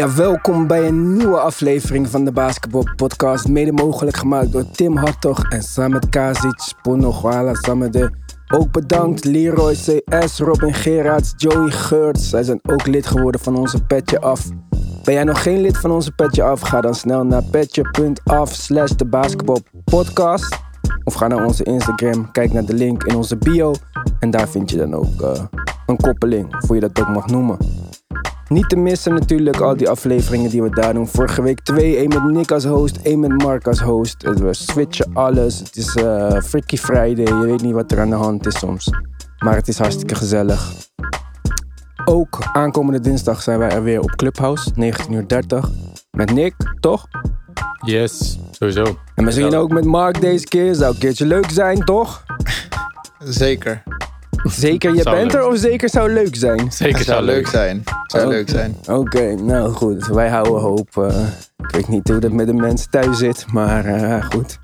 Ja, welkom bij een nieuwe aflevering van de Basketball Podcast. Mede mogelijk gemaakt door Tim Hartog en Samet Kazic, Pono Gwala Samede. Ook bedankt Leroy CS, Robin Gerards, Joey Geurts. Zij zijn ook lid geworden van onze Petje Af. Ben jij nog geen lid van onze Petje Af? Ga dan snel naar petje.af slash de basketbalpodcast. Of ga naar onze Instagram, kijk naar de link in onze bio. En daar vind je dan ook uh, een koppeling, of hoe je dat ook mag noemen. Niet te missen natuurlijk al die afleveringen die we daar doen. Vorige week twee, één met Nick als host, één met Mark als host. We switchen alles. Het is uh, Freaky Friday. Je weet niet wat er aan de hand is soms. Maar het is hartstikke gezellig. Ook aankomende dinsdag zijn wij er weer op Clubhouse, 19.30 uur. Met Nick, toch? Yes, sowieso. En misschien ook met Mark deze keer. Zou een keertje leuk zijn, toch? Zeker. Zeker, je Zou bent leuk er of zeker zou leuk zijn? Zeker zou leuk zijn. Zou Oké. leuk zijn. Oké, nou goed. Wij houden hoop. eh, ik weet niet hoe dat met de mensen thuis zit, maar eh, goed.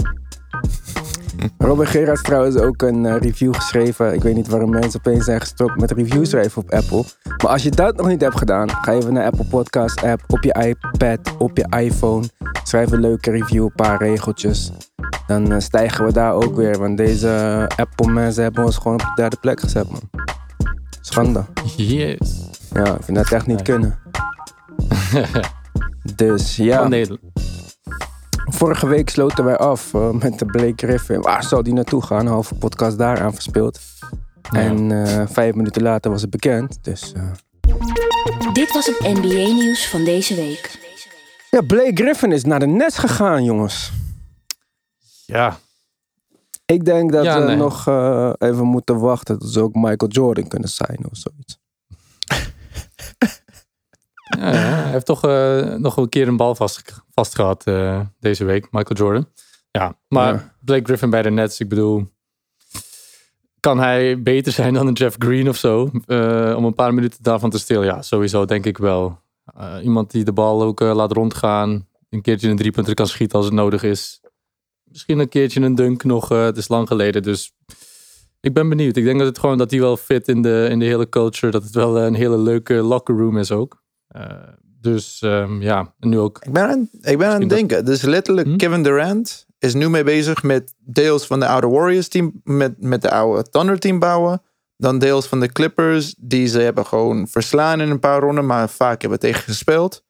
Robin Gerard heeft trouwens ook een eh, review geschreven. Ik weet niet waarom mensen opeens zijn gestopt met reviews schrijven op Apple. Maar als je dat nog niet hebt gedaan, ga even naar Apple Podcast app op je iPad, op je iPhone. Schrijf een leuke review, een paar regeltjes. Dan eh, stijgen we daar ook weer. Want deze eh, Apple mensen hebben ons gewoon op de derde plek gezet, man. Schande. Yes. Ja, ik vind dat echt niet kunnen. Dus ja, Van Nederland. Vorige week sloten wij af eh, met de Blake Griffin. Waar zou die naartoe gaan? Een halve podcast daaraan verspeeld. Ja. En eh, vijf minuten later was het bekend. Dus eh, Dit was het NBA-nieuws van deze week. ja, Blake Griffin is naar de Nets gegaan, jongens. Ja, Ik denk dat Ja, we nee. nog eh, even moeten wachten tot ze ook Michael Jordan kunnen zijn of zoiets. Ja, hij heeft toch eh, nog een keer een bal vast, vast gehad eh, deze week, Michael Jordan. Ja, maar Ja. Blake Griffin bij de Nets, ik bedoel... Kan hij beter zijn dan een Jeff Green of zo? eh, om een paar minuten daarvan te stelen? Ja, sowieso denk ik wel. Iemand die de bal ook laat rondgaan. Een keertje een driepunter kan schieten als het nodig is. Misschien een keertje een dunk nog. het is lang geleden, dus... Ik ben benieuwd. Ik denk dat het gewoon dat hij wel fit in de, in de hele culture. Dat het wel een hele leuke locker room is ook. Eh, dus ehm, ja, nu ook. Ik ben aan, ik ben aan het dat- denken. Dus letterlijk Hm? Kevin Durant is nu mee bezig met deels van de oude Warriors team, met, met de oude Thunder team bouwen. Dan deels van de Clippers, die ze hebben gewoon verslaan in een paar ronden, maar vaak hebben tegen gespeeld.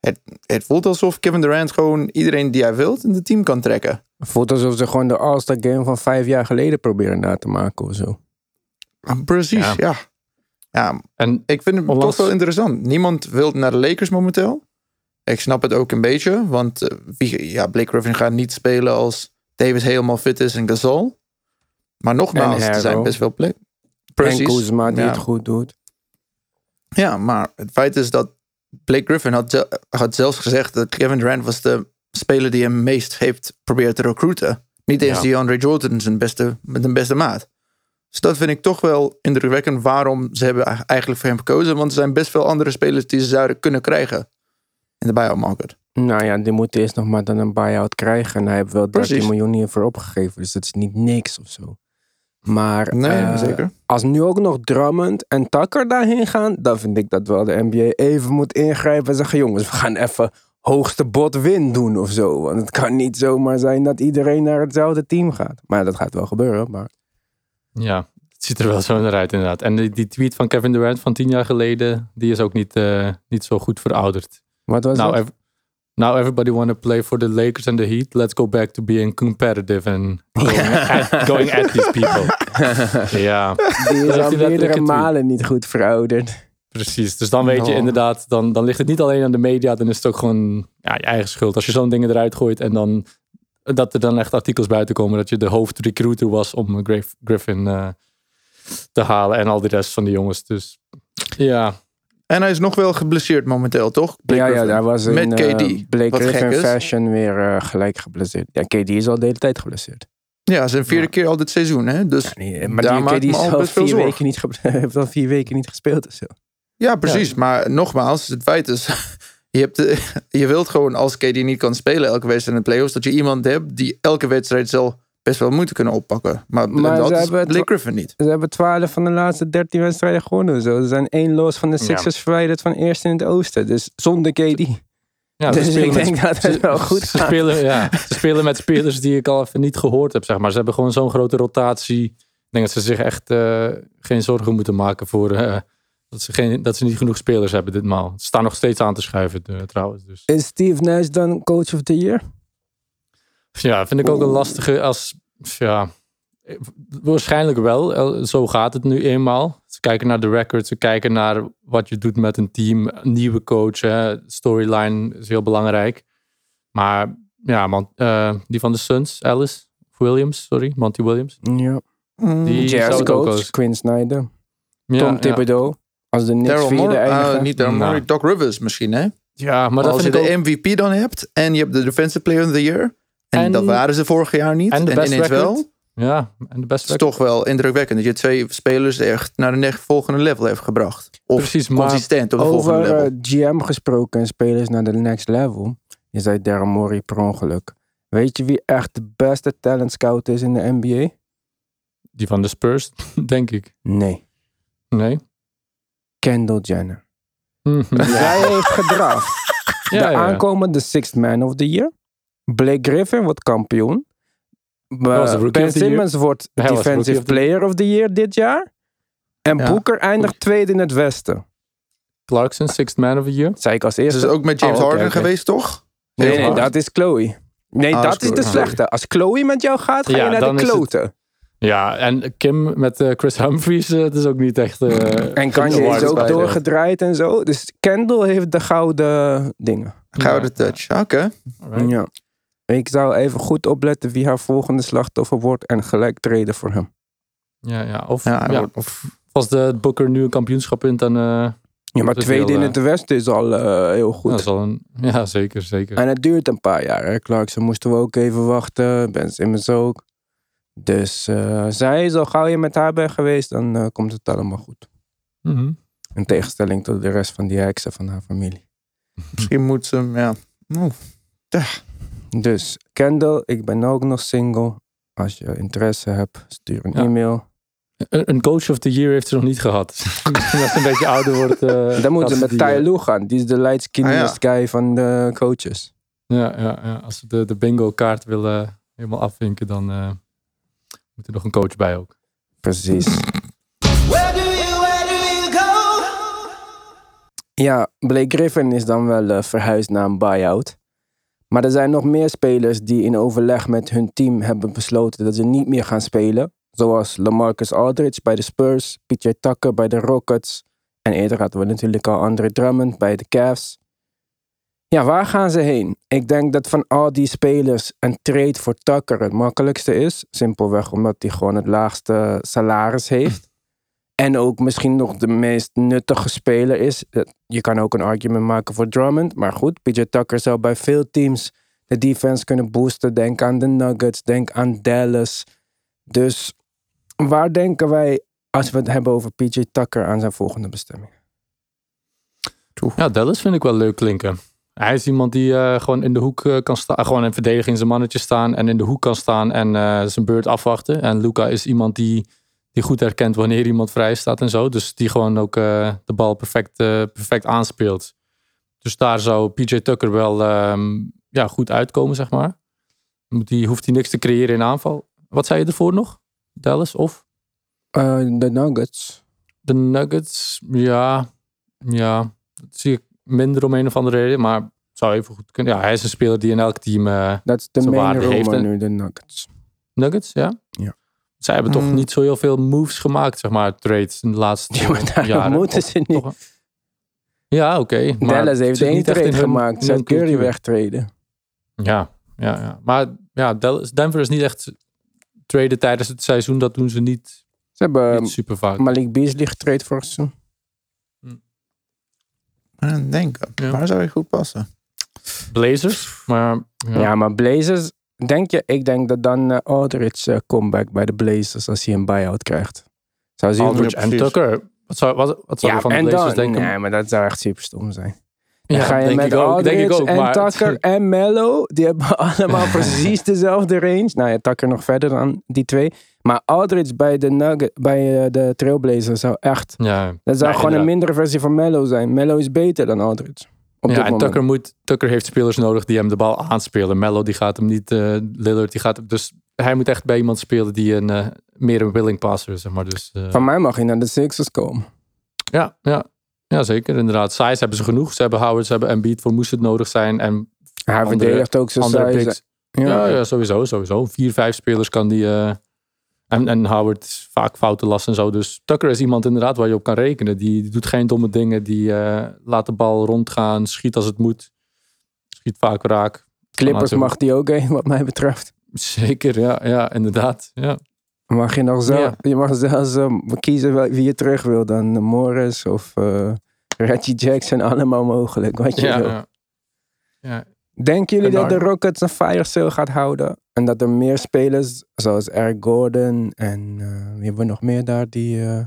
Het, het voelt alsof Kevin Durant gewoon iedereen die hij wilt in het team kan trekken. Het voelt alsof ze gewoon de All-Star Game van vijf jaar geleden proberen na te maken of zo. Ah, Precies, Ja. ja. Ja. En ik vind het Onlangs- toch wel interessant. Niemand wil naar de Lakers momenteel. Ik snap het ook een beetje, want eh, wie, ja, Blake Griffin gaat niet spelen als Davis helemaal fit is en Gasol. Maar nogmaals, En er zijn best veel plek. En Kuzma die ja. het goed doet. Ja, maar het feit is dat Blake Griffin had, had zelfs gezegd dat Kevin Durant was de speler die hem meest heeft proberen te recruiten. Niet eens Ja. die Andre Jordan zijn beste, met een beste maat. Dus dat vind ik toch wel indrukwekkend waarom ze hebben eigenlijk voor hem gekozen. Want er zijn best veel andere spelers die ze zouden kunnen krijgen in de buyout market. Nou ja, die moet eerst nog maar dan een buy-out krijgen. En hij heeft wel 13 Precies. miljoen hiervoor opgegeven. Dus dat is niet niks of zo. Maar Nee, eh, zeker. als nu ook nog Drummond en Tucker daarheen gaan... dan vind ik dat wel de NBA even moet ingrijpen en zeggen... jongens, we gaan even hoogste bod win doen of zo. Want het kan niet zomaar zijn dat iedereen naar hetzelfde team gaat. Maar dat gaat wel gebeuren. Maar ja, het ziet er wel zo naar uit inderdaad. En die, die tweet van Kevin Durant van tien jaar geleden, die is ook niet, eh, niet zo goed verouderd. wat was ev- now everybody want to play for the Lakers and the Heat. Let's go back to being competitive and going, at, going at these people. ja, Die is al meerdere malen niet goed verouderd. Precies, dus dan weet je Oh. inderdaad, dan, dan ligt het niet alleen aan de media, dan is het ook gewoon ja, je eigen schuld. Als je zo'n dingen eruit gooit en dan dat er dan echt artikels buiten komen dat je de hoofdrecruiter was om Griff- Griffin eh, te halen en al die rest van de jongens. Dus ja, En hij is nog wel geblesseerd momenteel, toch? Blake ja, ja, daar was in Met eh, KD. Blake wat Griffin gek is. Fashion weer eh, gelijk geblesseerd. Ja, KD is al de hele tijd geblesseerd. Ja, zijn vierde keer al dit seizoen. Hè? Dus Ja, nee, maar daar die KD me al al best veel vier zorgen. weken niet heeft al vier weken niet gespeeld zo. Ja, precies. Maar nogmaals, het feit is, je, hebt de- je wilt gewoon als KD niet kan spelen elke wedstrijd in de playoffs, dat je iemand hebt die elke wedstrijd zal best wel moeite kunnen oppakken. Maar, Maar dat is hebben het Blake Griffin niet. Ze hebben 12 van de laatste 13 wedstrijden gewonnen. Zo. Ze zijn één los van de Ja. Sixers verwijderd van eerst in het oosten. Dus zonder KD. Ja, Dus ik met- denk dat het ze- wel goed ze gaat. spelen, ja, ze spelen met spelers die ik al even niet gehoord heb, zeg maar. Ze hebben gewoon zo'n grote rotatie. Ik denk dat ze zich echt eh, geen zorgen moeten maken voor eh, dat, ze geen, dat ze niet genoeg spelers hebben ditmaal. Ze staan nog steeds aan te schuiven eh, trouwens. Dus Is Steve Nash dan coach of the year? Ja, vind ik ook een lastige als, ja, waarschijnlijk wel. Eh, Zo gaat het nu eenmaal. Ze kijken naar de records, ze kijken naar wat je doet met een team, een nieuwe coach, hè. storyline is heel belangrijk. Maar ja, man, eh, die van de Suns, Alice Williams, sorry, Monty Williams. Ja. Die zou Jazz coach, Quinn Snyder. Ja, Tom ja. Thibodeau. Als de Knicks vierde eindigen. ah, niet Daryl Nou. Doc Rivers misschien, hè? Ja, maar dat Als je vind de. MVP dan hebt en je hebt de Defensive Player of the Year. En, En- dat waren ze vorig jaar niet. en de best ineens record. wel. Ja, en de beste Het is toch wel indrukwekkend dat je twee spelers echt naar de volgende level heeft gebracht. Of Precies, maar- consistent op de volgende Over level. eh, GM gesproken en spelers naar de next level. Je zei Daryl Morey per ongeluk. Weet je wie echt de beste talent scout is in de NBA? Die van de Spurs, denk ik. Nee. Nee? Kendall Jenner. Mhm. Zij heeft gedraft. Ja, de ja. aankomende Sixth Man of the Year. Blake Griffin wordt kampioen. Rookie ben. Simmons wordt Defensive Player of the Year dit jaar. En Ja. Booker eindigt tweede in het Westen. Clarkson, Sixth Man of the Year. Zei ik als eerste. het ook met James Oh, Harden geweest, toch? Nee, nee, dat is Chloe. Nee, Ah, dat is is de Chloe. slechte. Als Chloe met jou gaat, ga Ja, je naar dan de het- kloten. Ja, en Kim met eh, Chris Humphries, eh, dat is ook niet echt... eh, En Kanye is ook doorgedraaid en zo. Dus Kendall heeft de gouden dingen. Gouden Ja. touch. Oké. Ja. Ik zou even goed opletten wie haar volgende slachtoffer wordt en gelijk treden voor hem. Ja, ja. Of, Ja, ja, wordt- of als de Booker nu een kampioenschap wint, dan... eh, Ja, maar tweede heel, in eh, het Westen is al eh, heel goed. dat is al een... Ja, zeker, zeker. En het duurt een paar jaar. Hè? Clarkson moesten we ook even wachten. Ben Simmons ook. Dus eh, zij, zo gauw je met haar bent geweest, dan komt het allemaal goed. Mhm. In tegenstelling tot de rest van die heksen van haar familie. Misschien moet ze hem, ja. Oeh. Dus Kendall, ik ben ook nog single. Als je interesse hebt, stuur een Ja. e-mail. Een een coach of the year heeft ze nog niet gehad. Misschien als ze een beetje ouder wordt... eh, Dan moeten ze ze met Ty eh, Lue gaan. Die is de light skinniest Ah, guy van de coaches. Ja, ja, ja. als ze de, de bingo kaart willen helemaal afvinken, dan eh, moet er nog een coach bij ook. Precies. Where do you, where do you go? Ja, Blake Griffin is dan wel verhuisd naar een buyout. Maar er zijn nog meer spelers die in overleg met hun team hebben besloten dat ze niet meer gaan spelen. Zoals Lamarcus Aldridge bij de Spurs, PJ Tucker bij de Rockets. En eerder hadden we natuurlijk al Andre Drummond bij de Cavs. Ja, waar gaan ze heen? Ik denk dat van al die spelers een trade voor Tucker het makkelijkste is. Simpelweg omdat hij gewoon het laagste salaris heeft. En ook misschien nog de meest nuttige speler is. Eh, Je kan ook een argument maken voor Drummond. Maar goed, PJ Tucker zou bij veel teams de defense kunnen boosten. Denk aan de Nuggets, denk aan Dallas. Dus waar denken wij, als we het hebben over PJ Tucker, aan zijn volgende bestemming? Ja, Dallas vind ik wel leuk klinken. Hij is iemand die eh, gewoon in de hoek eh, kan staan. Gewoon in verdediging zijn mannetje staan. En in de hoek kan staan en eh, zijn beurt afwachten. En Luca is iemand die, die goed herkent wanneer iemand vrij staat en zo. Dus die gewoon ook eh, de bal perfect, eh, perfect aanspeelt. Dus daar zou PJ Tucker wel ehm, ja, goed uitkomen, zeg maar. Die, hoeft hij niks te creëren in aanval. Wat zei je ervoor nog? Dallas of? Eh, de Nuggets. De Nuggets, ja, ja, dat zie ik minder om een of andere reden, maar zou even goed kunnen. Ja, hij is een speler die in elk team Dat is de Zijn main waarde heeft nu, de Nuggets. Nuggets, ja. Ja. Zij hebben toch Mm. niet zo heel veel moves gemaakt, zeg maar, trades in de laatste Ja, maar daar jaren. moeten ze niet. toch- Ja, oké. maar Dallas heeft één niet echt in trade hun- gemaakt. hun Curry wegtreden. Ja, ja, ja. Maar ja, Dallas, Denver is niet echt traden tijdens het seizoen. Dat doen ze niet, Ze hebben niet super vaak. Malik Beasley getraind vorig seizoen. Ik denk, Ja. waar zou je goed passen? Blazers, maar ja. Ja. maar Blazers, denk je? Ik denk dat dan eh, Aldridge eh, comeback bij de Blazers als hij een buyout krijgt. Zou zien Aldridge en. Tucker. Wat zou, wat, wat zou je van de Blazers dan, denken? Nee, maar dat zou echt super stom zijn. Dan ga je denk met ik ook, denk ik Aldridge ook, en maar- Tucker en Mello. Die hebben allemaal precies dezelfde range. Nou ja, Tucker nog verder dan die twee. Maar Aldridge bij de, Nugget, bij eh, de Trailblazers zou echt... Ja, Dat zou Ja, gewoon een mindere versie van Mello zijn. Mello is beter dan Aldridge. Op ja, en. Tucker, moet, Tucker heeft spelers nodig die hem de bal aanspelen. Mello die gaat hem niet, eh, Lillard die gaat hem, dus hij moet echt bij iemand spelen die een, eh, meer een willing passer is, zeg maar. Dus, eh, Van mij mag hij naar de Sixers komen. ja, ja, ja, zeker, inderdaad. Size hebben ze genoeg. Ze hebben Howard, ze hebben Embiid voor moest het nodig zijn. En Hij verdedigt ook zijn size. Ja. Ja, ja, sowieso, sowieso. Vier, vijf spelers kan die... en, en Howard is vaak fouten last en zo. Dus Tucker is iemand inderdaad waar je op kan rekenen. Die, die doet geen domme dingen. Die eh, laat de bal rondgaan. Schiet als het moet. Schiet vaak raak. Clippers mag die ook heen, wat mij betreft. Zeker, ja, ja inderdaad. Ja. Mag je nog Ja. je mag zelfs kiezen wie je terug wil. Dan eh, Morris of eh, Reggie Jackson, allemaal mogelijk. Wat je Ja, wil. ja. ja. Denken jullie dat de Rockets een fire sale gaat houden? En dat er meer spelers, zoals Eric Gordon en eh, wie hebben we nog meer daar? Die eh,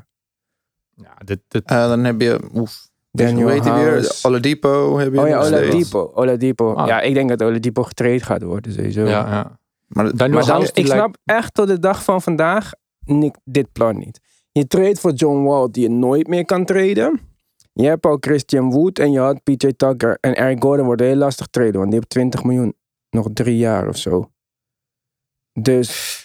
ja dit, dit, Eh, dan heb je, oef, Daniel weer? Oladipo heb je Oh ja. Oladipo. Oladipo. Ah. Ja, ik denk dat Oladipo getraind gaat worden sowieso. ja, ja. Maar, Daniel Maar dan, House, die ik lijkt- snap echt tot de dag van vandaag dit plan niet. Je trade voor John Wall die je nooit meer kan traden. Je hebt al Christian Wood en je had PJ Tucker. En Eric Gordon wordt heel lastig traden, want die heeft 20 miljoen. Nog drie jaar of zo. Dus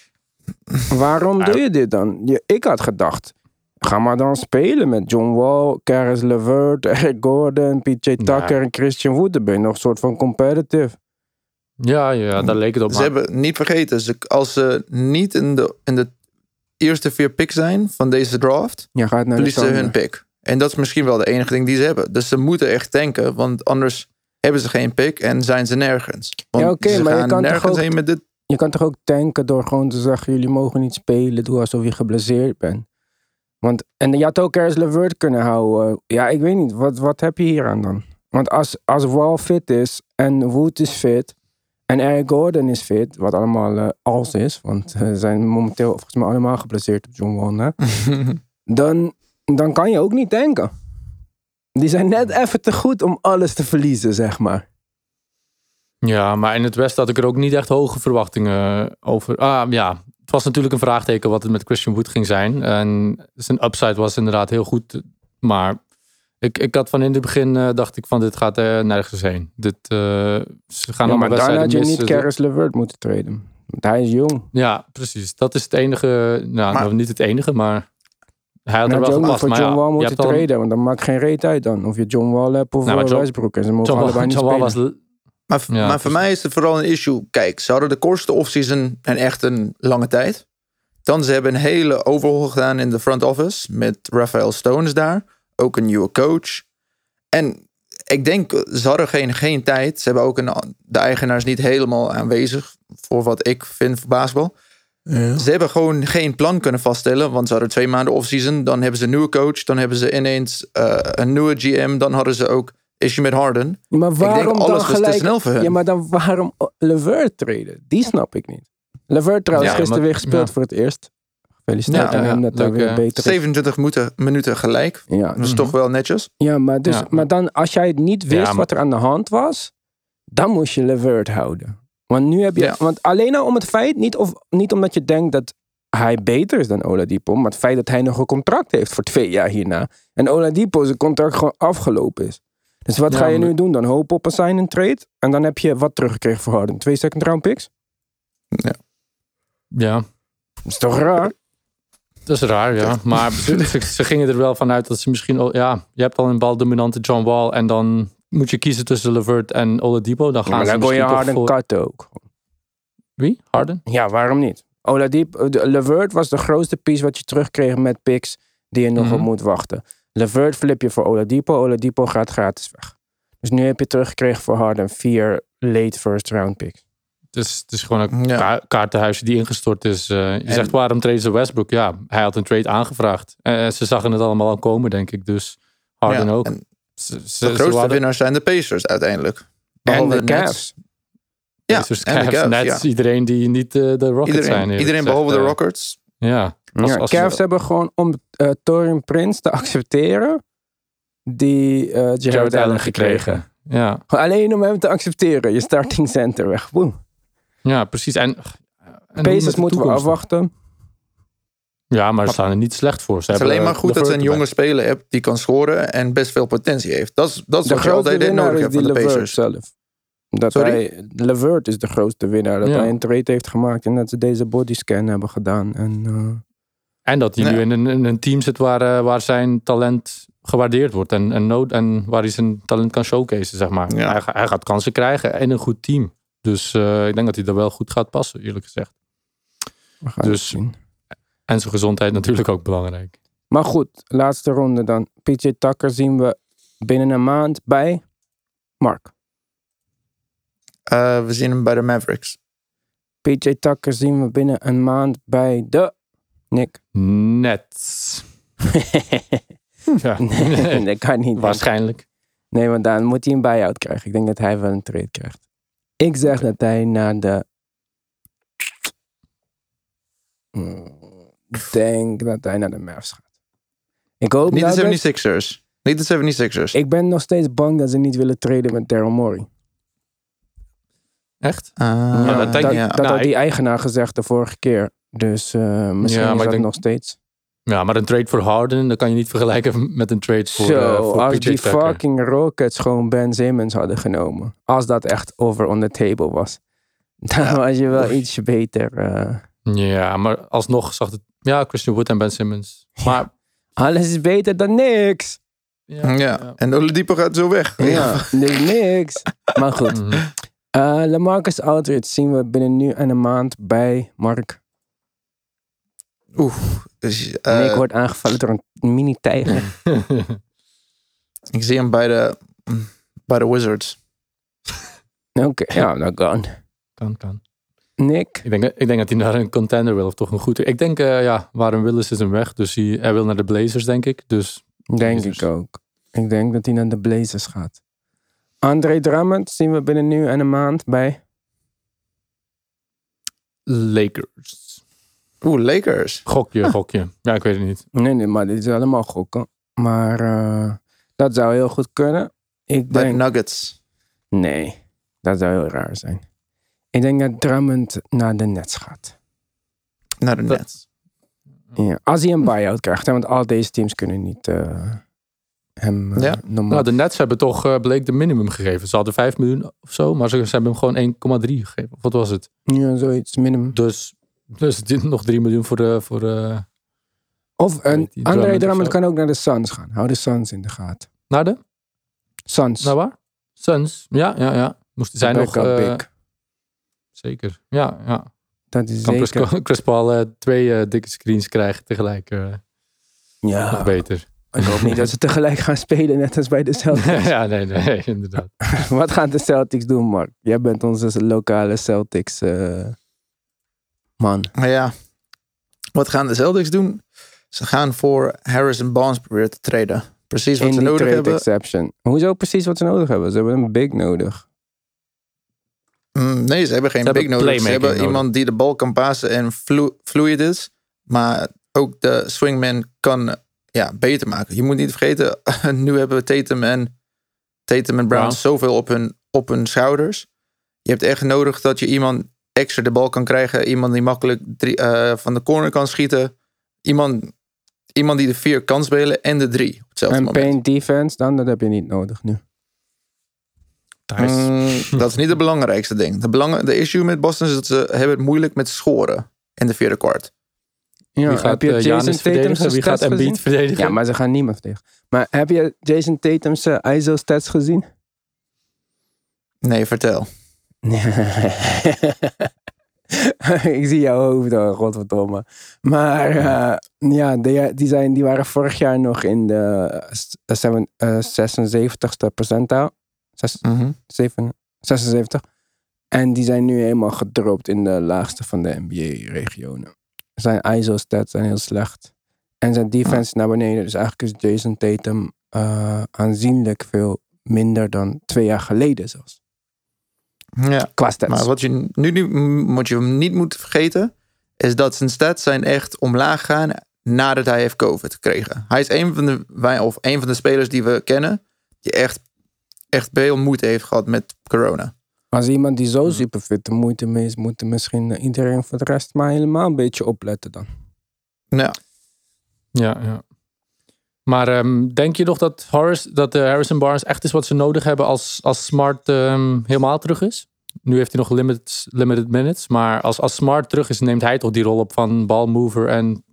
waarom doe je dit dan? Je, ik had gedacht, ga maar dan spelen met John Wall, Caris LeVert, Eric Gordon, PJ Tucker en Christian Wood. Dan ben je nog een soort van competitive. ja, ja, daar leek het op. Ze maar- hebben niet vergeten, ze, als ze niet in de, in de eerste vier picks zijn van deze draft, Je gaat naar verliezen hun pick. En dat is misschien wel de enige ding die ze hebben. Dus ze moeten echt denken, want anders hebben ze geen pick en zijn ze nergens. Want Ja, oké, maar je kan toch nergens ook- heen met dit. Je kan toch ook tanken door gewoon te zeggen: jullie mogen niet spelen, doe alsof je geblesseerd bent. Want, en je had ook Caris LeVert kunnen houden. Ja, ik weet niet, wat, wat heb je hier aan dan? Want als, als Wall fit is en Wood is fit en Eric Gordon is fit, wat allemaal eh, als is, want ze zijn momenteel volgens mij allemaal geblesseerd op John Wall, dan, dan kan je ook niet tanken. Die zijn net even te goed om alles te verliezen, zeg maar. Ja, maar in het Westen had ik er ook niet echt hoge verwachtingen over. Ah, ja, het was natuurlijk een vraagteken wat het met Christian Wood ging zijn. En zijn upside was inderdaad heel goed. Maar ik, ik had van in het begin, eh, dacht ik van dit gaat er nergens heen. Dit, eh, ze gaan Ja, allemaal maar wedstrijden had je niet missen. Caris LeVert moeten traden. Want hij is jong. Ja, precies. Dat is het enige, nou, Maar- nou, niet het enige, maar hij had Dan er wel gepast. voor Maar John ja, Wall je moeten traden. Want dan maakt geen reet uit dan. Of je John Wall hebt of Nou, eh, John- Westbrook. En ze mogen John allebei niet John spelen. was Maar, Ja, maar voor mij is het vooral een issue. Kijk, ze hadden de kortste offseason en echt een lange tijd. Dan ze hebben een hele overhaul gedaan in de front office. Met Rafael Stones daar. Ook een nieuwe coach. En ik denk, ze hadden geen, geen tijd. Ze hebben ook een, de eigenaars niet helemaal aanwezig. Voor wat ik vind voor basketbal. Ze hebben gewoon geen plan kunnen vaststellen. Want ze hadden twee maanden offseason. Dan hebben ze een nieuwe coach. Dan hebben ze ineens eh, een nieuwe GM. Dan hadden ze ook issue met Harden. Maar waarom denk, alles dan was te gelijk... snel voor hun. Ja, maar dan waarom LeVert traden? Die snap ik niet. LeVert trouwens Ja, gisteren maar- weer gespeeld ja. voor het eerst. Gefeliciteerd Ja, aan hem dat hij weer beter is. 27 minuten, minuten gelijk. Ja, Dat is toch wel netjes. ja, maar, dus, Ja. maar dan als jij het niet wist Ja, maar- wat er aan de hand was, dan moest je LeVert houden. Want nu heb je, Ja. want alleen al om het feit, niet, of, niet omdat je denkt dat hij beter is dan Oladipo, maar het feit dat hij nog een contract heeft voor twee jaar hierna. En Oladipo zijn contract gewoon afgelopen is. Dus wat Ja, ga je nu doen? Dan hopen op een sign and trade. En dan heb je wat teruggekregen voor Harden. Twee second round picks? ja, Dat is toch raar? Dat is raar, ja. Maar ze, ze- ze gingen er wel vanuit dat ze misschien... al- Ja, je hebt al een baldominante John Wall... en dan moet je kiezen tussen Levert en Oladipo. Dan gaan maar ze dan kon je misschien toch Harden voor... ook. Wie? Harden? Ja, waarom niet? Oladipo, de- Levert was de grootste piece wat je terugkreeg met picks die je nog Mhm. op moet wachten. Levert flip je voor Oladipo. Oladipo gaat gratis weg. Dus nu heb je teruggekregen voor Harden vier late first round picks. Het is, het is gewoon een Ja. ka- kaartenhuisje die ingestort is. Eh, je En- zegt waarom traden ze Westbrook? Ja, hij had een trade aangevraagd. Eh, ze zagen het allemaal al komen, denk ik. Dus Harden Ja, ook. en Ze, ze, de grootste winnaars zijn de Pacers uiteindelijk. En Behalve de Nets. Cavs. Ja, Pacers, en de Cavs, Cavs, Nets, ja. iedereen die niet eh, de Rockets zijn. Iedereen, eerlijk iedereen gezegd. behalve de Eh, Rockets. Ja. Als- ja, als- Cavs hebben gewoon om uh, Torin Prince te accepteren die eh Jared, Jared Allen gekregen. Ja, Alleen om hem te accepteren. Je starting center weg. Boom. ja precies. En, en Pacers moeten we afwachten. Ja, maar ze staan er niet slecht voor. Ze Het is hebben, alleen maar goed dat ze een jonge speler hebt die kan scoren en best veel potentie heeft. Dat is, dat is De wat je grootste altijd nodig is hebt die van de Levert Pacers. zelf. Dat Sorry? hij, Levert is de grootste winnaar. Dat Ja. hij een trade heeft gemaakt en dat ze deze bodyscan hebben gedaan. En, eh, En dat hij Ja. nu in een, in een team zit waar, eh, waar zijn talent gewaardeerd wordt. En, en, nood, en waar hij zijn talent kan showcaseen, zeg maar. Ja. Hij, ga- hij gaat kansen krijgen in een goed team. Dus eh, ik denk dat hij er wel goed gaat passen, eerlijk gezegd. we gaan Dus- het zien. En zijn gezondheid natuurlijk ook belangrijk. Maar goed, laatste ronde dan. PJ Tucker zien we binnen een maand bij Mark. Eh, we zien hem bij de Mavericks. PJ Tucker zien we binnen een maand bij de Nick. Net. Ja. nee, dat kan niet. Waarschijnlijk. Nee, want dan moet hij een buy-out krijgen. Ik denk dat hij wel een trade krijgt. Ik zeg dat hij naar de... Hmm, denk dat hij naar de Mavs gaat. Ik hoop Niet nou de dat- 76ers. Niet de 76ers. Ik ben nog steeds bang dat ze niet willen traden met Daryl Morey. Echt? Ja, dat denk dat, ik. dat Nou, had ik- die eigenaar gezegd de vorige keer. Dus eh, misschien Ja, maar is dat denk- nog steeds. Ja, maar een trade voor Harden, dat kan je niet vergelijken met een trade voor, Zo, eh, voor als PJ die Tucker. fucking Rockets gewoon Ben Simmons hadden genomen. Als dat echt over on the table was. Dan was je wel ietsje beter. eh. Ja, maar alsnog zag het... Ja, Christian Wood en Ben Simmons. Maar... alles is beter dan niks. Ja, ja. en Oladipo gaat zo weg. Ja, dus niks. Maar goed. Mhm. Eh Lamarcus Aldridge zien we binnen nu en een maand bij Mark. Oeh. Dus, eh, Nick wordt aangevallen door een mini-tijger. ik zie hem bij de, bij de Wizards. Oké, ja, dat kan. kan, kan. Nick? Ik denk, ik denk dat hij naar een contender wil, of toch een goed... Ik denk, eh, ja, Warren Willis is hem weg. Dus hij, hij wil naar de Blazers, denk ik. Dus Denk Blazers. ik ook. Ik denk dat hij naar de Blazers gaat. André Drummond zien we binnen nu en een maand bij... Lakers. Oeh, Lakers. Gokje, gokje. Ja, ik weet het niet. Nee, nee, maar dit is allemaal gokken. Maar eh, dat zou heel goed kunnen. Ik Bij denk... Nuggets. Nee, dat zou heel raar zijn. Ik denk dat Drummond naar de Nets gaat. Naar de Nets. Ja, als hij een buy-out krijgt. hè, Want al deze teams kunnen niet eh, hem eh, Ja. normaal... Nou, de Nets hebben toch, eh, bleek, de minimum gegeven. Ze hadden 5 miljoen of zo, maar ze, ze hebben hem gewoon 1,3 gegeven. Of wat was het? Ja, zoiets, minimum. Dus, dus nog 3 miljoen voor de... Voor Of een, André Drummond kan ook naar de Suns gaan. Hou de Suns in de gaten. naar de? Suns. Naar waar? Suns. Ja, ja, ja. Moesten zij nog... Eh, big. Zeker. Ja, ja. Dat is Kan zeker. Chris Paul eh, twee eh, dikke screens krijgen tegelijk. eh, Ja, Nog beter. ik hoop niet dat ze tegelijk gaan spelen, net als bij de Celtics. ja, nee, nee, inderdaad. Wat gaan de Celtics doen, Mark? Jij bent onze lokale Celtics eh, man. Maar ja, wat gaan de Celtics doen? Ze gaan voor Harrison Barnes proberen te traden. Precies wat In ze nodig trade hebben. exception. Hoezo precies wat ze nodig hebben? Ze hebben een big nodig. Mm, nee, ze hebben geen Ze big hebben nodig. Ze hebben nodig. iemand die de bal kan passen en flu- fluid is. Maar ook de swingman kan ja, beter maken. Je moet niet vergeten, nu hebben we Tatum en, Tatum en Brown zoveel op hun, op hun schouders. Je hebt echt nodig dat je iemand extra de bal kan krijgen. Iemand die makkelijk drie, eh, van de corner kan schieten. Iemand, iemand die de vier kan spelen en de drie op hetzelfde En moment. paint defense dan, dat heb je niet nodig nu. Thijs. Mm, dat is niet het belangrijkste ding. De, belang, de issue met Boston is dat ze hebben het moeilijk met scoren in de vierde kwart. Ja, Wie gaat heb je eh, Jason Tatum's verdedigen? Wie gaat? Embiid verdedigen? Ja, maar ze gaan niemand verdedigen. Maar heb je Jason Tatum's eh, ISO-stats gezien? Nee, vertel. ik zie jouw hoofd al, godverdomme. Maar eh, ja, die, die, zijn, die waren vorig jaar nog in de eh, seven- eh, 76ste percentaal. Zes- zeven- 76. En die zijn nu helemaal gedropt in de laagste van de NBA-regionen. Zijn ISO-stats zijn heel slecht. En zijn defense naar beneden. Dus eigenlijk is Jason Tatum eh, aanzienlijk veel minder dan twee jaar geleden zelfs. Ja. Qua stats. Maar wat je nu, nu moet je niet moet vergeten, is dat zijn stats zijn echt omlaag gaan nadat hij heeft COVID gekregen. Hij is een van de, wij, of een van de spelers die we kennen, die echt echt veel moeite heeft gehad met corona. Als iemand die zo super fit de moeite mee is, moet misschien iedereen voor de rest maar helemaal een beetje opletten dan. Ja, Ja, ja. Maar ehm, denk je nog dat, Horace, dat eh, Harrison Barnes echt is wat ze nodig hebben als, als Smart ehm, helemaal terug is? Nu heeft hij nog limited, limited minutes. Maar als, als Smart terug is, neemt hij toch die rol op van balmover en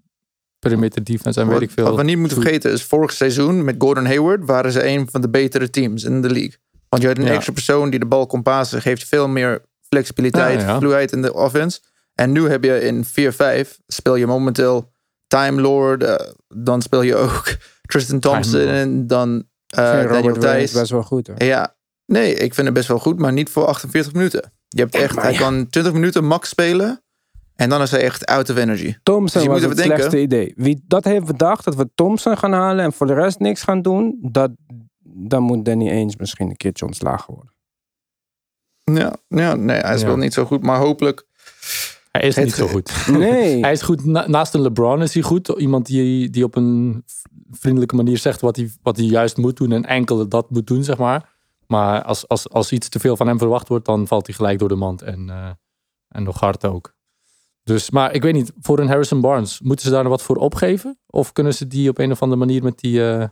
perimeter defense en weet ik wat, wat veel. we niet moeten vergeten is, vorig seizoen met Gordon Hayward waren ze een van de betere teams in de league. Want je had een Ja. extra persoon die de bal kon passen, geeft je veel meer flexibiliteit, Ja, ja. fluidheid in de offense. En nu heb je in 4-5 speel je momenteel Time Lord, eh, dan speel je ook Tristan Thompson en dan eh, vind Daniel Thijs. best wel goed hoor. Ja, nee, ik vind het best wel goed, maar niet voor 48 minuten. Je hebt echt, maar hij kan 20 minuten max spelen en dan is hij echt out of energy. Thompson Dus was het even denken- slechtste idee. Wie dat heeft bedacht, dat we Thompson gaan halen en voor de rest niks gaan doen, dat, dan moet Danny Ainge misschien een keertje ontslagen worden. Ja, ja nee, hij is Ja. wel niet zo goed, maar hopelijk. Hij is niet zo goed. Nee. Hij is goed, na- naast een LeBron is hij goed. Iemand die, die op een vriendelijke manier zegt wat hij, wat hij juist moet doen en enkel dat moet doen, zeg maar. Maar als, als, als iets te veel van hem verwacht wordt, dan valt hij gelijk door de mand. En, eh, en nog hard ook. Dus, maar ik weet niet, voor een Harrison Barnes, moeten ze daar nog wat voor opgeven? Of kunnen ze die op een of andere manier met die... eh,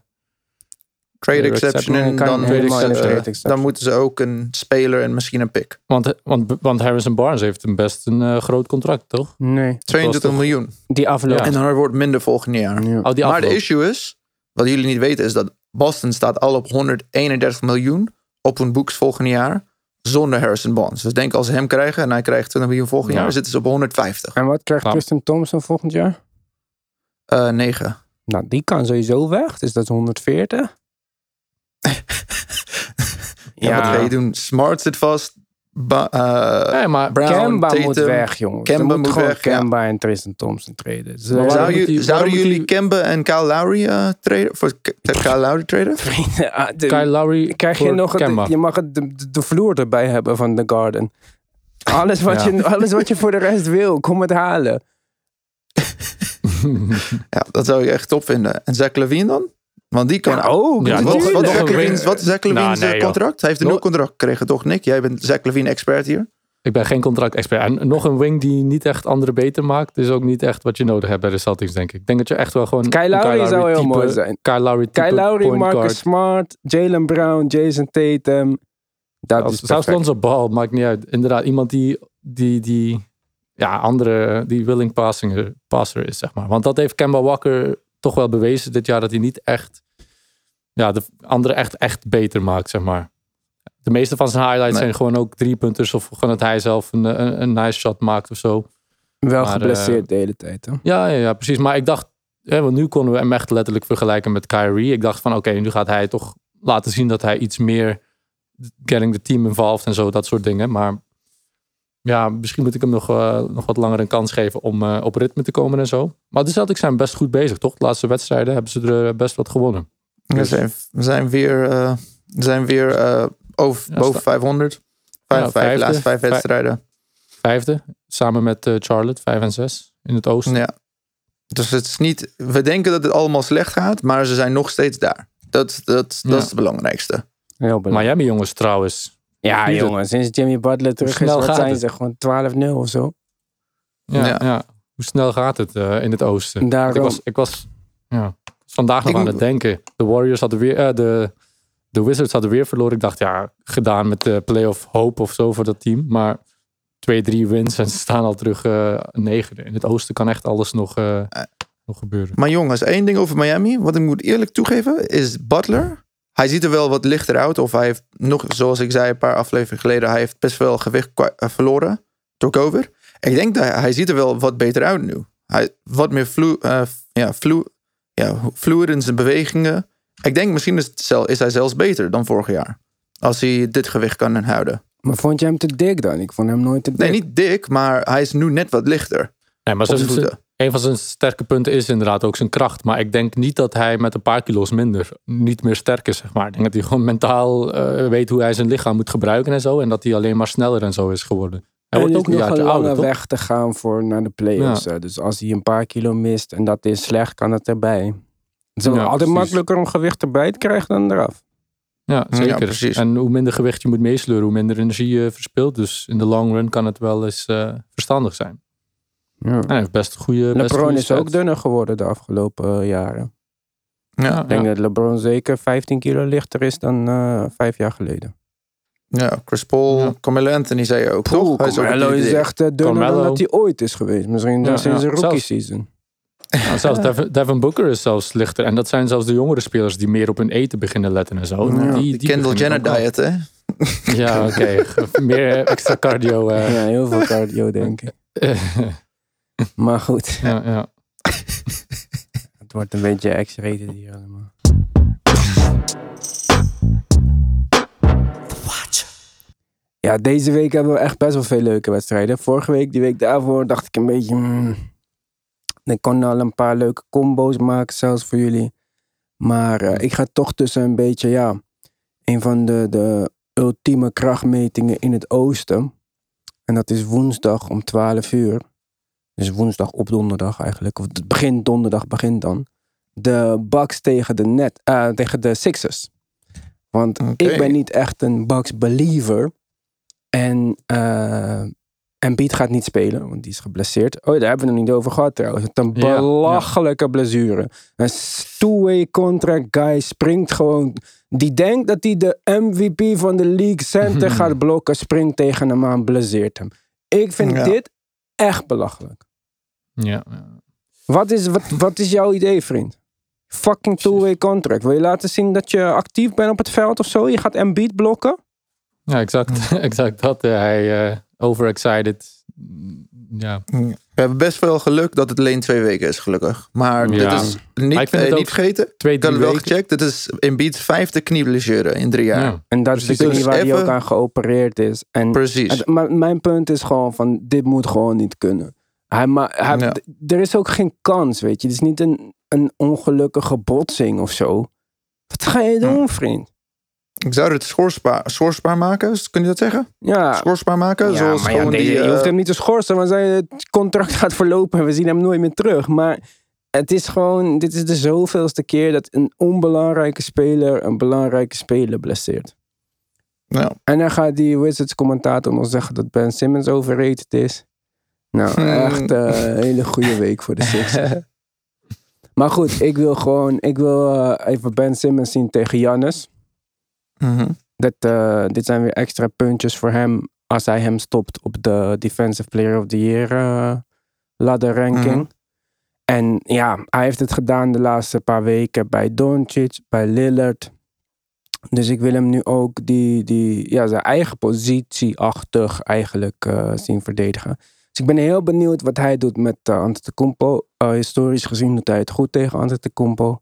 Trade exception en kan dan, eh, niet trade exception. dan moeten ze ook een speler en misschien een pick. want, want, want Harrison Barnes heeft een best een eh, groot contract, toch? Nee. 22 toch- miljoen. Die afloop. Ja. En dan wordt minder volgend jaar. Ja. Oh, die maar de issue is, wat jullie niet weten, is dat Boston staat al op 131 miljoen op hun boeks volgend jaar. Zonder Harrison Barnes. Dus denk als ze hem krijgen en hij krijgt 20 miljoen volgend Ja. jaar, zitten ze op 150. En wat krijgt Ja. Tristan Thompson volgend jaar? Eh 9. Nou, die kan sowieso weg. Dus dat is 140. Ja, wat ga je doen? Smart zit vast. Ba- eh, Nee, maar Brown, Kemba Tatum. moet weg, jongens. Kemba Ze moeten moet gewoon weg, ja. Kemba en Tristan Thompson treden. Zou moet je- die- zouden moet jullie die- Kemba en Kyle Lowry eh traden? Voor Kyle Lowry traden? Vrienden, ah, de- Kyle Lowry krijg je nog het, Kemba. je mag het, de, de vloer erbij hebben van The Garden. Alles wat, Ja. je, alles wat je voor de rest wil, kom het halen. Ja, dat zou je echt top vinden. En Zach Levine dan? Want die kan Ja, ook. Ja, Wat, nog- wat, is een Zach ring. Levine's, wat is Zach Levine's Nou, nee, eh, contract? Hij heeft een Nog- nul contract gekregen, toch Nick? Jij bent Zach Levine expert hier. Ik ben geen contract-expert. En nog een wing die niet echt anderen beter maakt, is ook niet echt wat je nodig hebt bij de Celtics, denk ik. Ik denk dat je echt wel gewoon... Kyle Lowry zou heel type- mooi zijn. Kyle Lowry type Kyle Lowry, point Marcus guard. Smart, Jalen Brown, Jason Tatum. Dat is zelfs. Lonzo Ball, maakt niet uit. Inderdaad, iemand die, die, die ja, andere, die willing passer, passer is, zeg maar. Want dat heeft Kemba Walker toch wel bewezen dit jaar, dat hij niet echt, ja, de anderen echt, echt beter maakt, zeg maar. De meeste van zijn highlights Nee. zijn gewoon ook drie punters of gewoon dat hij zelf een, een, een nice shot maakt of zo. Wel Maar, geblesseerd de hele tijd. Hè? Ja, ja, ja, precies. Maar ik dacht, hè, want nu konden we hem echt letterlijk vergelijken met Kyrie. Ik dacht van, oké, nu gaat hij toch laten zien dat hij iets meer getting the team involved en zo, dat soort dingen. Maar ja, misschien moet ik hem nog, eh, nog wat langer een kans geven om eh, op ritme te komen en zo. Maar de Celtics zijn best goed bezig, toch? De laatste wedstrijden hebben ze er eh, best wat gewonnen. We Dus- zijn, we zijn weer, eh, we zijn weer eh, over, Ja, boven sta- 500. Vijf, Ja, vijf, vijfde. laatste vijf wedstrijden. Vijfde, samen met Charlotte, vijf en zes in het oosten. Ja. Dus het is niet, we denken dat het allemaal slecht gaat, maar ze zijn nog steeds daar. Dat, dat, dat Ja. is het belangrijkste. Heel belangrijk. Miami jongens trouwens. Ja, jongen. Sinds Jimmy Butler terug is, snel wat gaat zijn het? ze? Gewoon 12-0 of zo. Ja, Ja. ja. Hoe snel gaat het eh, in het oosten? Daarom. Ik was, ik was ja, vandaag nog Ik aan het denken. De Warriors hadden weer, eh, de, de Wizards hadden weer verloren. Ik dacht, ja, gedaan met de playoff hope of zo voor dat team. Maar twee, drie wins en ze staan al terug eh negende. In het oosten kan echt alles nog, eh, nog gebeuren. Maar jongens, één ding over Miami, wat ik moet eerlijk toegeven, is Butler. Hij ziet er wel wat lichter uit. Of hij heeft nog, zoals ik zei een paar afleveringen geleden, hij heeft best wel gewicht eh, verloren door COVID. Ik denk dat hij, hij ziet er wel wat beter uit nu. Hij wat meer flu, eh, ja, flu, ja, fluid in zijn bewegingen. Ik denk misschien is, is hij zelfs beter dan vorig jaar. Als hij dit gewicht kan houden. Maar vond je hem te dik dan? Ik vond hem nooit te dik. Nee, niet dik, maar hij is nu net wat lichter. Nee, maar Op zijn- zijn voeten. Een van zijn sterke punten is inderdaad ook zijn kracht. Maar ik denk niet dat hij met een paar kilo's minder niet meer sterk is, zeg maar. Ik denk dat hij gewoon mentaal eh, weet hoe hij zijn lichaam moet gebruiken en zo. En dat hij alleen maar sneller en zo is geworden. Hij En wordt is ook een nog een lange ouder, toch? weg te gaan voor naar de playoffs. Dus als hij een paar kilo mist en dat is slecht, kan het erbij. Het is Ja, altijd precies. makkelijker om gewicht erbij te krijgen dan eraf. Ja, zeker. precies. En hoe minder gewicht je moet meesleuren, hoe minder energie je verspilt. Dus in de long run kan het wel eens eh, verstandig zijn. Ja. En hij heeft best goede. best LeBron goede is ook dunner geworden de afgelopen eh, jaren. Ja, Ik denk dat LeBron zeker 15 kilo lichter is dan eh, vijf jaar geleden. ja, Chris Paul, Ja. Carmelo Anthony zei je ook, toch? Hij is Carmelo echt eh, dunner Carmelo. dan dat hij ooit is geweest. Misschien sinds ja. een rookie Zelfs- season. Nou, zelfs Devin, Devin Booker is zelfs lichter. En dat zijn zelfs de jongere spelers die meer op hun eten beginnen letten en zo. Ja. Die, De die Kendall Jenner diet, hè? Ja, oké. meer extra cardio. eh. Ja, heel veel cardio denk ik. Maar goed, ja, ja. het wordt een beetje X-rated hier allemaal. Ja, deze week hebben we echt best wel veel leuke wedstrijden. Vorige week, die week daarvoor, dacht ik een beetje... hmm, ik kon al een paar leuke combo's maken, zelfs voor jullie. Maar eh, ik ga toch tussen een beetje, ja... Een van de, de ultieme krachtmetingen in het oosten. En dat is woensdag om 12 uur. Dus woensdag op donderdag eigenlijk. Of het begint donderdag, begint dan. De Bucks tegen de, net, eh, tegen de Sixers. Want ik ben niet echt een Bucks believer. En Embiid gaat niet spelen, want die is geblesseerd. Oh, daar hebben we het nog niet over gehad trouwens. Wat een Ja, ja. belachelijke blessure. Een two-way contract guy springt gewoon... Die denkt dat hij de MVP van de league center gaat blokken. Springt tegen hem aan, blesseert hem. Ik vind Ja. dit echt belachelijk. ja. Wat is, wat, wat is jouw idee, vriend? Fucking two-way contract. Wil je laten zien dat je actief bent op het veld of zo? Je gaat Embiid blokken? Ja, exact, exact dat. eh, hij eh, overexcited. Ja, We hebben best veel geluk dat het alleen twee weken is, gelukkig. Maar Ja. dit is Maar niet, eh, niet vergeten. twee, Ik had het wel weken. gecheckt. Dit is Embiid's vijfde knieblessure in drie jaar. Ja. En dat is de Precies. knie Dus waar hij ook aan geopereerd is. En Precies. het- maar mijn punt is gewoon van, dit moet gewoon niet kunnen. Hij, ma- hij, Ja. d- Er is ook geen kans, weet je. Het is niet een, een ongelukkige botsing of zo. Wat ga je doen, vriend? Ik zou het schorsbaar, schorsbaar maken. Kun je dat zeggen? Ja, Schorsbaar maken? ja, zoals maar ja, die, je eh, hoeft hem niet te schorsen, want zijn contract gaat verlopen en we zien hem nooit meer terug. Maar het is gewoon, dit is de zoveelste keer dat een onbelangrijke speler een belangrijke speler blesseert. ja. En dan gaat die Wizards commentator nog zeggen dat Ben Simmons overrated is. Nou, Hmm. echt eh, een hele goede week voor de Sixers. maar goed, ik wil gewoon, ik wil eh, even Ben Simmons zien tegen Mhm. Dat, eh, dit zijn weer extra puntjes voor hem als hij hem stopt op de Defensive Player of the Year eh, ladder ranking. Mhm. En ja, hij heeft het gedaan de laatste paar weken bij Doncic, bij Lillard. Dus ik wil hem nu ook die, die, ja, zijn eigen positieachtig eigenlijk eh, zien verdedigen. Dus ik ben heel benieuwd wat hij doet met uh, Antetokounmpo. Uh, historisch gezien doet hij het goed tegen Antetokounmpo.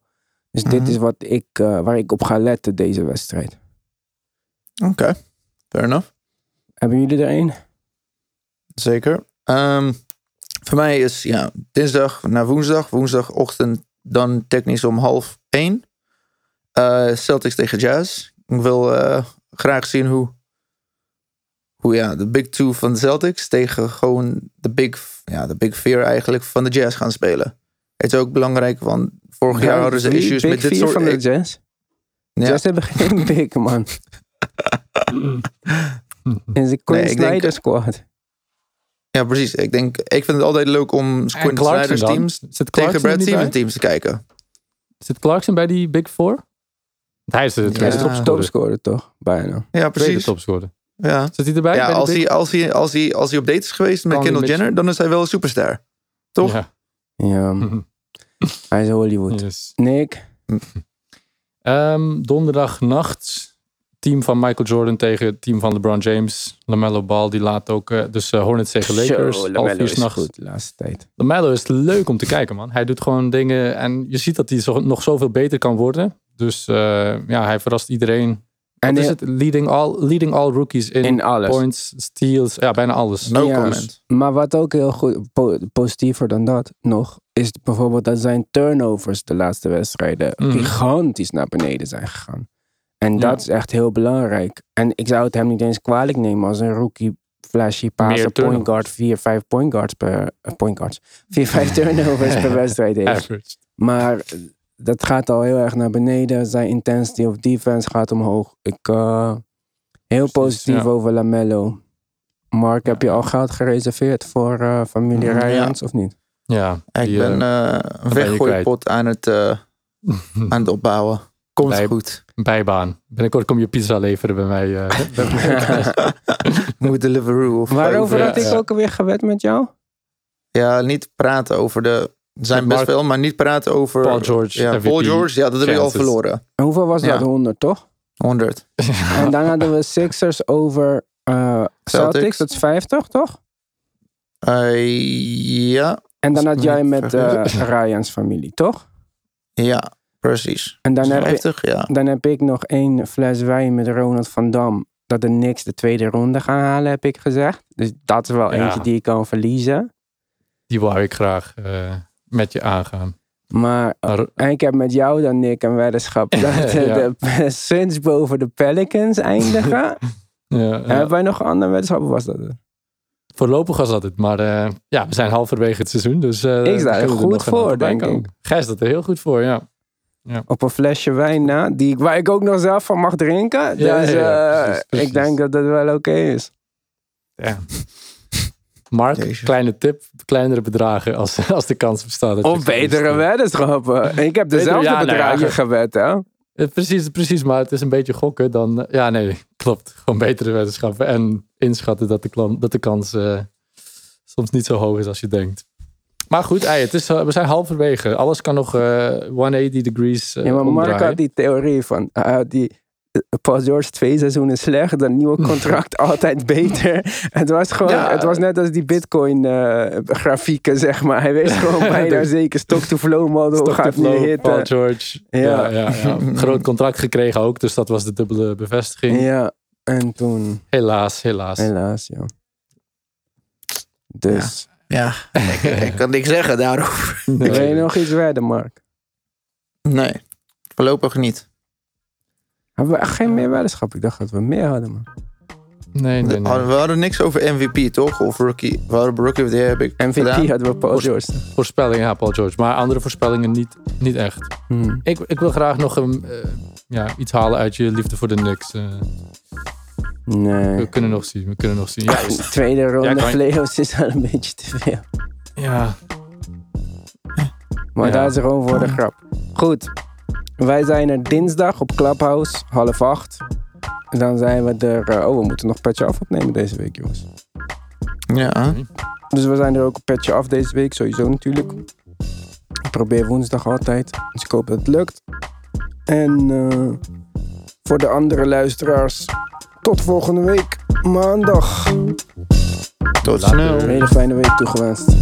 Dus dit Mhm. is wat ik, waar ik op ga letten deze wedstrijd. Oké, fair enough. Hebben jullie er een? Zeker. Ehm, voor mij is ja, dinsdag naar woensdag. Woensdagochtend dan technisch om half één. Eh, Celtics tegen Jazz. Ik wil eh, graag zien hoe, hoe ja, de Big Two van de Celtics tegen gewoon de Big, ja, de big Fear eigenlijk van de Jazz gaan spelen. Het is ook belangrijk, want vorig jaar hadden ze issues big met dit soort... van de Jazz. Ja. Jazz hebben geen big, man. En ze Quinn Nee, denk- Snyder squad. Ja, precies. Ik, denk, ik vind het altijd leuk om Quinn Snyder's dan? teams tegen Brad? Stevens teams te kijken. Zit Clarkson bij die Big Four? Hij is de Hij tweede is de topscorer. topscorer, toch? Bijna. Ja, precies. topscorer. Ja. Zit hij erbij? Ja, bij de als hij, als, hij, als, hij, als hij op date is geweest met Kendall. Jenner, dan is hij wel een superster. Toch? Ja. Ja, hij is Hollywood. Yes. Nick? Ehm, donderdagnacht. Team van Michael Jordan tegen het team van LeBron James. LaMelo Ball, die laat ook... eh, dus eh, Hornets tegen Lakers. Zo, LaMelo is s'nachts. goed de laatste tijd. LaMelo is leuk om te kijken, man. Hij doet gewoon dingen en je ziet dat hij zo, nog zoveel beter kan worden. Dus eh, ja, hij verrast iedereen. En is het? Leading all, leading all rookies in, In alles. points, steals. Ja, bijna alles. No Ja. comment. Maar wat ook heel goed, po- positiever dan dat nog, is bijvoorbeeld dat zijn turnovers de laatste wedstrijden Mhm. gigantisch naar beneden zijn gegaan. En Ja. dat is echt heel belangrijk. En ik zou het hem niet eens kwalijk nemen als een rookie flashy passer point guard, 4, 5 point guards per, eh, point guards, 4, 5 turnovers per wedstrijd heeft. Average. Maar dat gaat al heel erg naar beneden. Zijn intensity of defense gaat omhoog. Ik, eh, heel positief ja. over Lamello. Mark, heb je al geld gereserveerd voor eh, familie Mm, ja. Of niet? Ja, Ik die, ben eh, eh, een weggooipot aan het, eh, aan het opbouwen. Komt goed. Bijbaan. Binnenkort kom je pizza leveren bij mij. eh, bij mij. Moet Deliveroo. Of Waarover had ik ja. ook alweer gewet met jou? Ja, niet praten over de... Er zijn best veel, maar niet praten over... Paul George, Ja, MVP Paul George, ja, dat heb ik al verloren. En hoeveel was dat? Ja. 100, toch? 100. En dan hadden we Sixers over eh, Celtics. Celtics. Dat is 50, toch? Eh, ja, En dan had jij met eh Ryans familie, toch? ja, precies. En dan heb, ik, 50, ja. dan heb ik nog één fles wijn met Ronald van Dam. Dat de Knicks de tweede ronde gaan halen, heb ik gezegd. Dus dat is wel Ja. eentje die ik kan verliezen. Die wou ik graag eh, met je aangaan. Maar Maar, en ik heb met jou dan, Nick, een weddenschap. Dat de, Ja. de Suns boven de Pelicans eindigen. ja, ja. Hebben wij nog een andere weddenschap? Was dat het? Voorlopig was dat het. Maar eh, ja, we zijn halverwege het seizoen. Dus, eh, Ik sta er goed voor, denk ik. Gijs staat er heel goed voor, ja. Op een flesje wijn na, die, ik- waar ik ook nog zelf van mag drinken. Ja, dus ja, ja, eh, precies, precies. ik denk dat dat wel oké is. ja. Mark, kleine tip. Kleinere bedragen als, als de kans bestaat. dat je Of betere weddenschappen. Ik heb dezelfde ja, nou ja, bedragen ge- gewet, hè? Eh, Precies, precies, maar het is een beetje gokken. Dan, eh, ja, nee, klopt. Gewoon betere wetenschappen. En inschatten dat de, dat de kans eh, soms niet zo hoog is als je denkt. Maar goed, het is, eh, we zijn halverwege. Alles kan nog eh 180 degrees eh Ja, maar Mark had die theorie van... eh, die, eh, Paul George twee seizoenen slecht, dan nieuwe contract altijd beter. Het was gewoon, Ja. het was net als die bitcoin eh, grafieken, zeg maar. Hij wist gewoon bijna De- zeker stock to flow model gaat flow, hitten. Paul George. Ja. Ja, ja, Groot contract gekregen ook, dus dat was de dubbele bevestiging. Ja, en toen, Helaas, helaas. helaas, ja. Dus, Ja, ik, ik kan niks zeggen daarover. Wil je nog iets wedden, Mark? Nee, voorlopig niet. Hebben we echt geen meer weddenschap? Ik dacht dat we meer hadden, man. Nee, nee, nee. We hadden niks over MVP, toch? Of rookie. We hadden rookie of the year heb ik MVP gedaan. hadden we Paul George. Voorspellingen, ja, Paul George. Maar andere voorspellingen niet, niet echt. Hmm. Ik, ik wil graag nog een, eh, ja, iets halen uit je liefde voor de Knicks. eh. Nee. we kunnen nog zien, we kunnen nog zien. Ja, Tweede ronde Ja, playoffs is wel een beetje te veel. ja, Maar Ja. daar is er gewoon voor de grap. Goed. Wij zijn er dinsdag op Clubhouse, half acht. En dan zijn we er... eh, oh, we moeten nog Petje Af opnemen deze week, jongens. Ja. Dus we zijn er ook op Petje Af deze week, sowieso natuurlijk. Ik probeer woensdag altijd. Dus ik hoop dat het lukt. En eh, voor de andere luisteraars, tot volgende week, maandag. Tot snel. Een hele fijne week toegewenst.